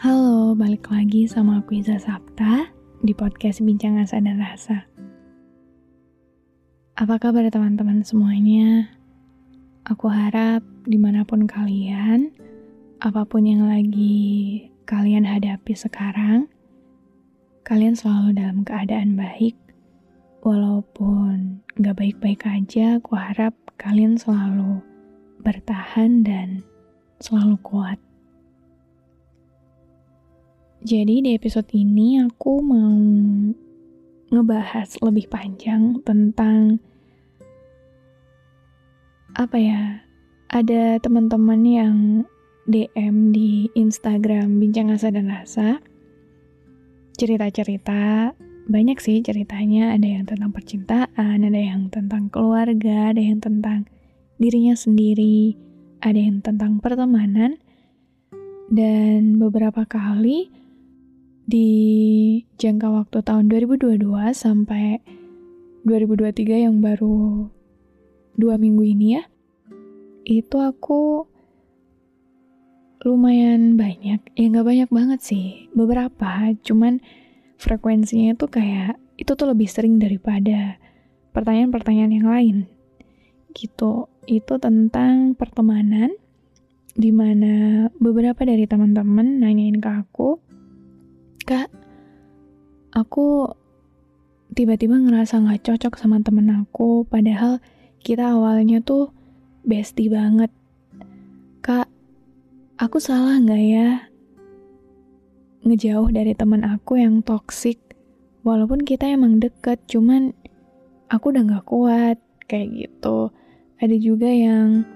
Halo, balik lagi sama aku Iza Sapta di podcast Bincang Asa dan Rasa. Apa kabar teman-teman semuanya? Aku harap di mana pun kalian, apa pun yang lagi kalian hadapi sekarang, kalian selalu dalam keadaan baik. Walaupun gak baik-baik aja, aku harap kalian selalu bertahan dan selalu kuat. Jadi di episode ini aku mau ngebahas lebih panjang tentang apa ya? Ada teman-teman yang DM di Instagram Bincang Asa dan Rasa. Cerita-cerita banyak sih ceritanya, ada yang tentang percintaan, ada yang tentang keluarga, ada yang tentang dirinya sendiri, ada yang tentang pertemanan. Dan beberapa kali di jangka waktu tahun 2022 sampai 2023 yang baru dua minggu ini ya, itu aku lumayan banyak, ya nggak banyak banget sih, beberapa, cuman frekuensinya itu kayak itu tuh lebih sering daripada pertanyaan-pertanyaan yang lain. Gitu. Itu tentang pertemanan, di mana beberapa dari teman-teman nanyain ke aku, Kak, aku tiba-tiba ngerasa gak cocok sama temen aku, padahal kita awalnya tuh bestie banget. Kak, aku salah gak ya ngejauh dari temen aku yang toksik? Walaupun kita emang deket, cuman aku udah gak kuat, kayak gitu. Ada juga yang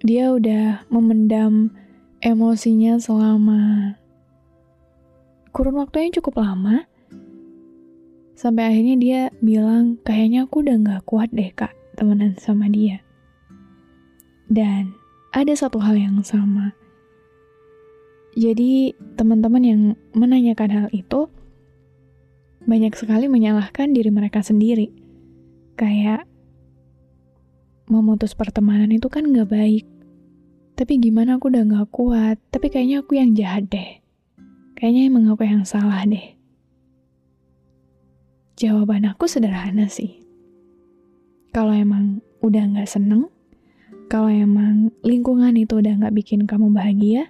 dia udah memendam emosinya selama kurun waktunya cukup lama. Sampai akhirnya dia bilang, kayaknya aku udah gak kuat deh kak temenan sama dia. Dan ada satu hal yang sama. Jadi teman-teman yang menanyakan hal itu banyak sekali menyalahkan diri mereka sendiri. Kayak memutus pertemanan itu kan gak baik. Tapi gimana aku udah gak kuat, tapi kayaknya aku yang jahat deh. Kayaknya emang aku yang salah deh. Jawaban aku sederhana sih. Kalau emang udah gak seneng, kalau emang lingkungan itu udah gak bikin kamu bahagia,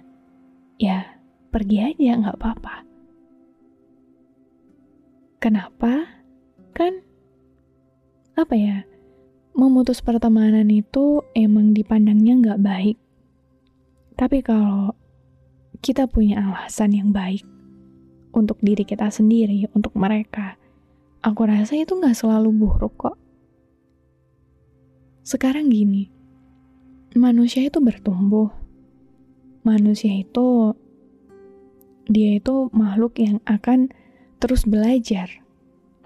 ya pergi aja gak apa-apa. Kenapa? Kan, apa ya, memutus pertemanan itu emang dipandangnya gak baik. Tapi kalau kita punya alasan yang baik untuk diri kita sendiri, untuk mereka. Aku rasa itu gak selalu buruk kok. Sekarang gini, manusia itu bertumbuh. Manusia itu, dia itu makhluk yang akan terus belajar.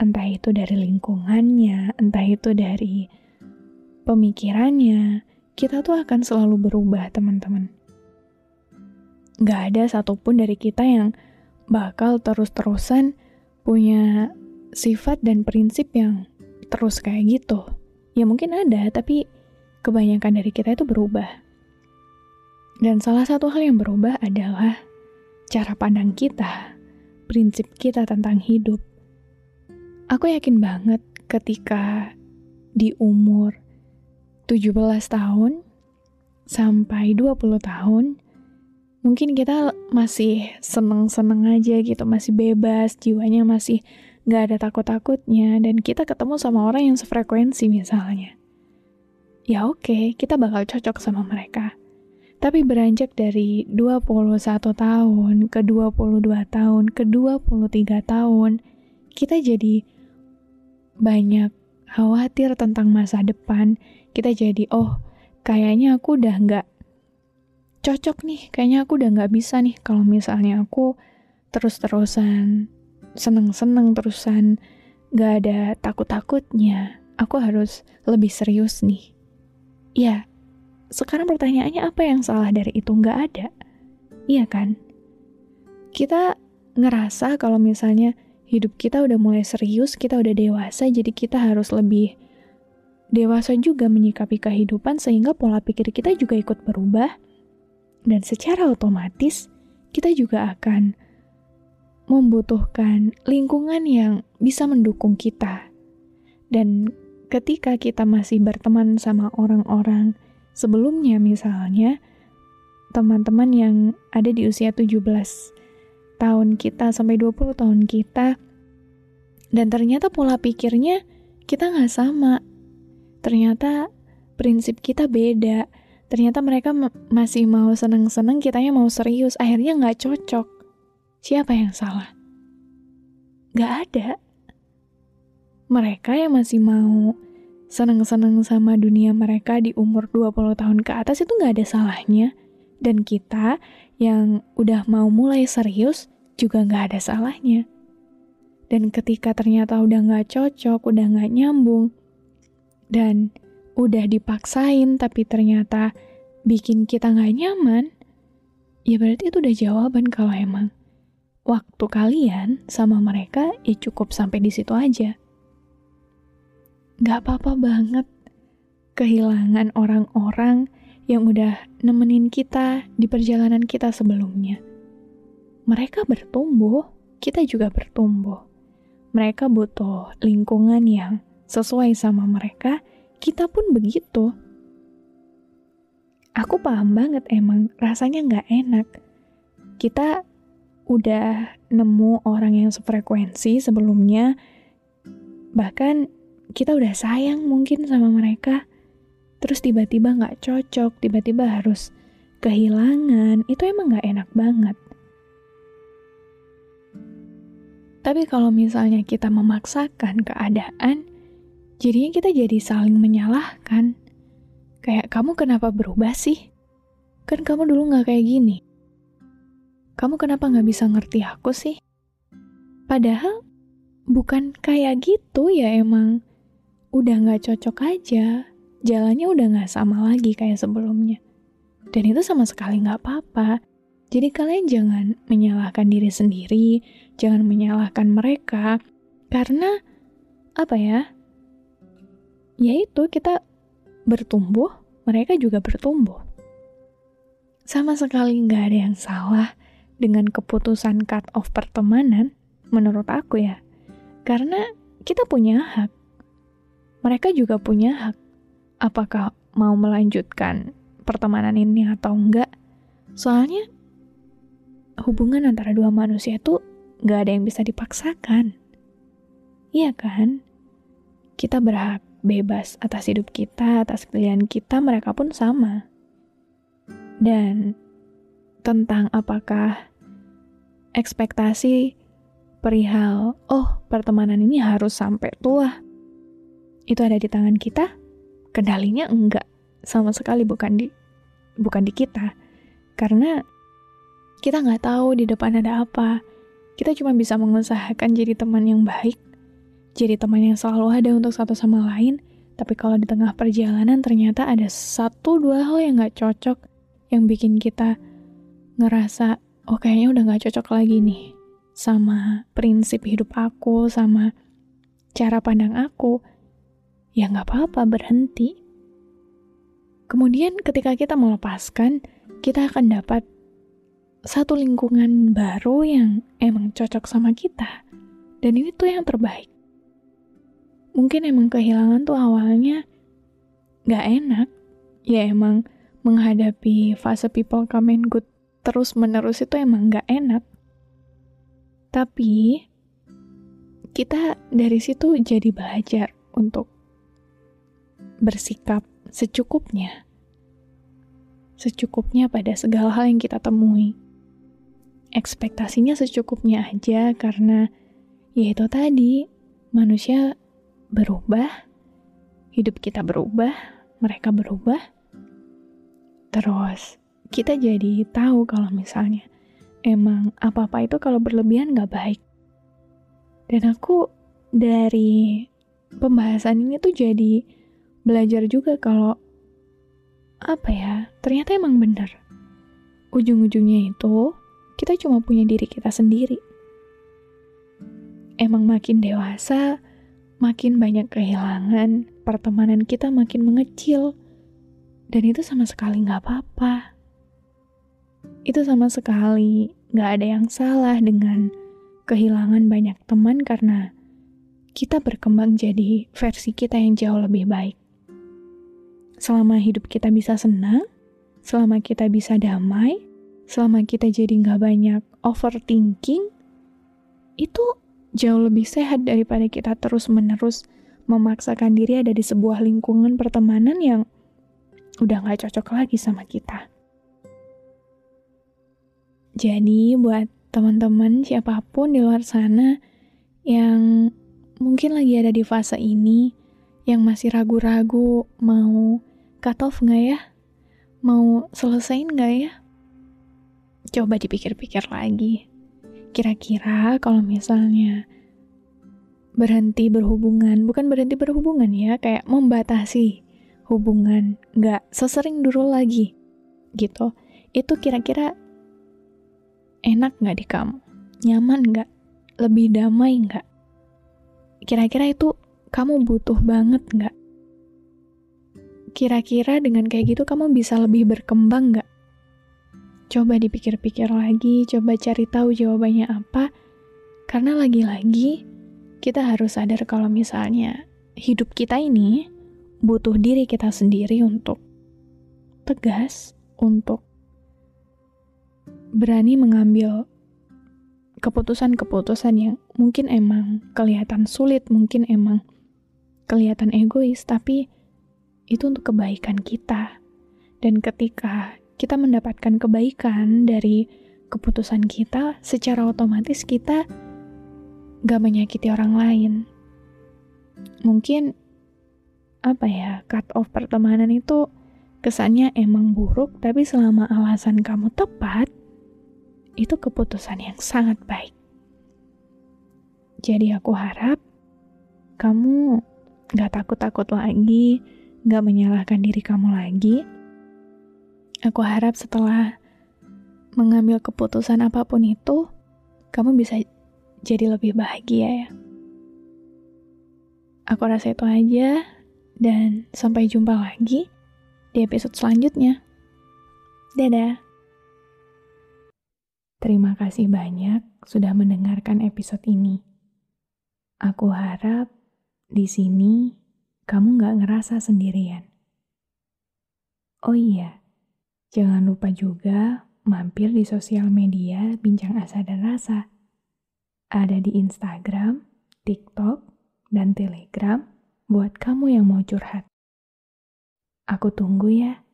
Entah itu dari lingkungannya, entah itu dari pemikirannya, kita tuh akan selalu berubah teman-teman gak ada satupun dari kita yang bakal terus-terusan punya sifat dan prinsip yang terus kayak gitu. Ya mungkin ada, tapi kebanyakan dari kita itu berubah. Dan salah satu hal yang berubah adalah cara pandang kita, prinsip kita tentang hidup. Aku yakin banget ketika di umur 17 tahun sampai 20 tahun, mungkin kita masih seneng-seneng aja gitu, masih bebas, jiwanya masih nggak ada takut-takutnya, dan kita ketemu sama orang yang sefrekuensi misalnya. Ya oke, okay, kita bakal cocok sama mereka. Tapi beranjak dari 21 tahun ke 22 tahun ke 23 tahun, kita jadi banyak khawatir tentang masa depan. Kita jadi, oh, kayaknya aku udah nggak cocok nih, kayaknya aku udah nggak bisa nih kalau misalnya aku terus-terusan seneng-seneng terusan gak ada takut-takutnya. Aku harus lebih serius nih. Ya, sekarang pertanyaannya apa yang salah dari itu? Nggak ada. Iya kan? Kita ngerasa kalau misalnya hidup kita udah mulai serius, kita udah dewasa, jadi kita harus lebih dewasa juga menyikapi kehidupan sehingga pola pikir kita juga ikut berubah dan secara otomatis, kita juga akan membutuhkan lingkungan yang bisa mendukung kita. Dan ketika kita masih berteman sama orang-orang sebelumnya misalnya, teman-teman yang ada di usia 17 tahun kita sampai 20 tahun kita, dan ternyata pola pikirnya kita nggak sama. Ternyata prinsip kita beda ternyata mereka masih mau seneng-seneng, kitanya mau serius, akhirnya nggak cocok. Siapa yang salah? Gak ada. Mereka yang masih mau seneng-seneng sama dunia mereka di umur 20 tahun ke atas itu nggak ada salahnya. Dan kita yang udah mau mulai serius juga nggak ada salahnya. Dan ketika ternyata udah nggak cocok, udah nggak nyambung, dan udah dipaksain tapi ternyata bikin kita nggak nyaman, ya berarti itu udah jawaban kalau emang waktu kalian sama mereka ya cukup sampai di situ aja. Gak apa-apa banget kehilangan orang-orang yang udah nemenin kita di perjalanan kita sebelumnya. Mereka bertumbuh, kita juga bertumbuh. Mereka butuh lingkungan yang sesuai sama mereka, kita pun begitu. Aku paham banget emang rasanya nggak enak. Kita udah nemu orang yang sefrekuensi sebelumnya, bahkan kita udah sayang mungkin sama mereka, terus tiba-tiba nggak cocok, tiba-tiba harus kehilangan, itu emang nggak enak banget. Tapi kalau misalnya kita memaksakan keadaan, jadinya kita jadi saling menyalahkan. Kayak, kamu kenapa berubah sih? Kan kamu dulu gak kayak gini. Kamu kenapa gak bisa ngerti aku sih? Padahal, bukan kayak gitu ya emang. Udah gak cocok aja. Jalannya udah gak sama lagi kayak sebelumnya. Dan itu sama sekali gak apa-apa. Jadi kalian jangan menyalahkan diri sendiri, jangan menyalahkan mereka, karena apa ya? Yaitu kita bertumbuh, mereka juga bertumbuh. Sama sekali nggak ada yang salah dengan keputusan cut off pertemanan, menurut aku ya. Karena kita punya hak. Mereka juga punya hak. Apakah mau melanjutkan pertemanan ini atau enggak? Soalnya hubungan antara dua manusia itu nggak ada yang bisa dipaksakan. Iya kan? Kita berhak bebas atas hidup kita, atas pilihan kita, mereka pun sama. Dan tentang apakah ekspektasi perihal, oh pertemanan ini harus sampai tua, itu ada di tangan kita, kendalinya enggak, sama sekali bukan di bukan di kita, karena kita nggak tahu di depan ada apa. Kita cuma bisa mengusahakan jadi teman yang baik jadi teman yang selalu ada untuk satu sama lain, tapi kalau di tengah perjalanan ternyata ada satu dua hal yang gak cocok yang bikin kita ngerasa, oh kayaknya udah gak cocok lagi nih sama prinsip hidup aku, sama cara pandang aku, ya gak apa-apa berhenti. Kemudian ketika kita melepaskan, kita akan dapat satu lingkungan baru yang emang cocok sama kita. Dan ini tuh yang terbaik mungkin emang kehilangan tuh awalnya gak enak. Ya emang menghadapi fase people come and good terus-menerus itu emang gak enak. Tapi, kita dari situ jadi belajar untuk bersikap secukupnya. Secukupnya pada segala hal yang kita temui. Ekspektasinya secukupnya aja karena ya itu tadi, manusia berubah, hidup kita berubah, mereka berubah. Terus, kita jadi tahu kalau misalnya emang apa-apa itu kalau berlebihan gak baik. Dan aku dari pembahasan ini tuh jadi belajar juga kalau apa ya, ternyata emang bener. Ujung-ujungnya itu kita cuma punya diri kita sendiri. Emang makin dewasa, makin banyak kehilangan, pertemanan kita makin mengecil, dan itu sama sekali nggak apa-apa. Itu sama sekali nggak ada yang salah dengan kehilangan banyak teman karena kita berkembang jadi versi kita yang jauh lebih baik. Selama hidup kita bisa senang, selama kita bisa damai, selama kita jadi nggak banyak overthinking, itu jauh lebih sehat daripada kita terus-menerus memaksakan diri ada di sebuah lingkungan pertemanan yang udah nggak cocok lagi sama kita. Jadi buat teman-teman siapa pun di luar sana yang mungkin lagi ada di fase ini, yang masih ragu-ragu mau cut off nggak ya? Mau selesain nggak ya? Coba dipikir-pikir lagi. Kira-kira kalau misalnya berhenti berhubungan, bukan berhenti berhubungan ya, kayak membatasi hubungan, nggak sesering dulu lagi, gitu. Itu kira-kira enak nggak di kamu? Nyaman nggak? Lebih damai nggak? Kira-kira itu kamu butuh banget nggak? Kira-kira dengan kayak gitu kamu bisa lebih berkembang nggak? Coba dipikir-pikir lagi, coba cari tahu jawabannya apa. Karena lagi-lagi kita harus sadar kalau misalnya hidup kita ini butuh diri kita sendiri untuk tegas, untuk berani mengambil keputusan-keputusan yang mungkin emang kelihatan sulit, mungkin emang kelihatan egois, tapi itu untuk kebaikan kita. Dan ketika kita mendapatkan kebaikan dari keputusan kita, secara otomatis kita gak menyakiti orang lain. Mungkin apa ya, cut off pertemanan itu kesannya emang buruk, tapi selama alasan kamu tepat, itu keputusan yang sangat baik. Jadi aku harap kamu gak takut-takut lagi, gak menyalahkan diri kamu lagi. Aku harap setelah mengambil keputusan apa pun itu, kamu bisa jadi lebih bahagia ya. Aku rasa itu aja, dan sampai jumpa lagi di episode selanjutnya. Dadah! Terima kasih banyak sudah mendengarkan episode ini. Aku harap di sini kamu gak ngerasa sendirian. Oh iya, jangan lupa juga mampir di sosial media Bincang Asa dan Rasa. Ada di Instagram, TikTok, dan Telegram buat kamu yang mau curhat. Aku tunggu ya.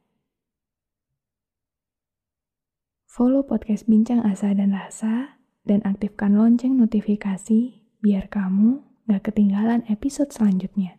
Follow podcast Bincang Asa dan Rasa dan aktifkan lonceng notifikasi biar kamu gak ketinggalan episode selanjutnya.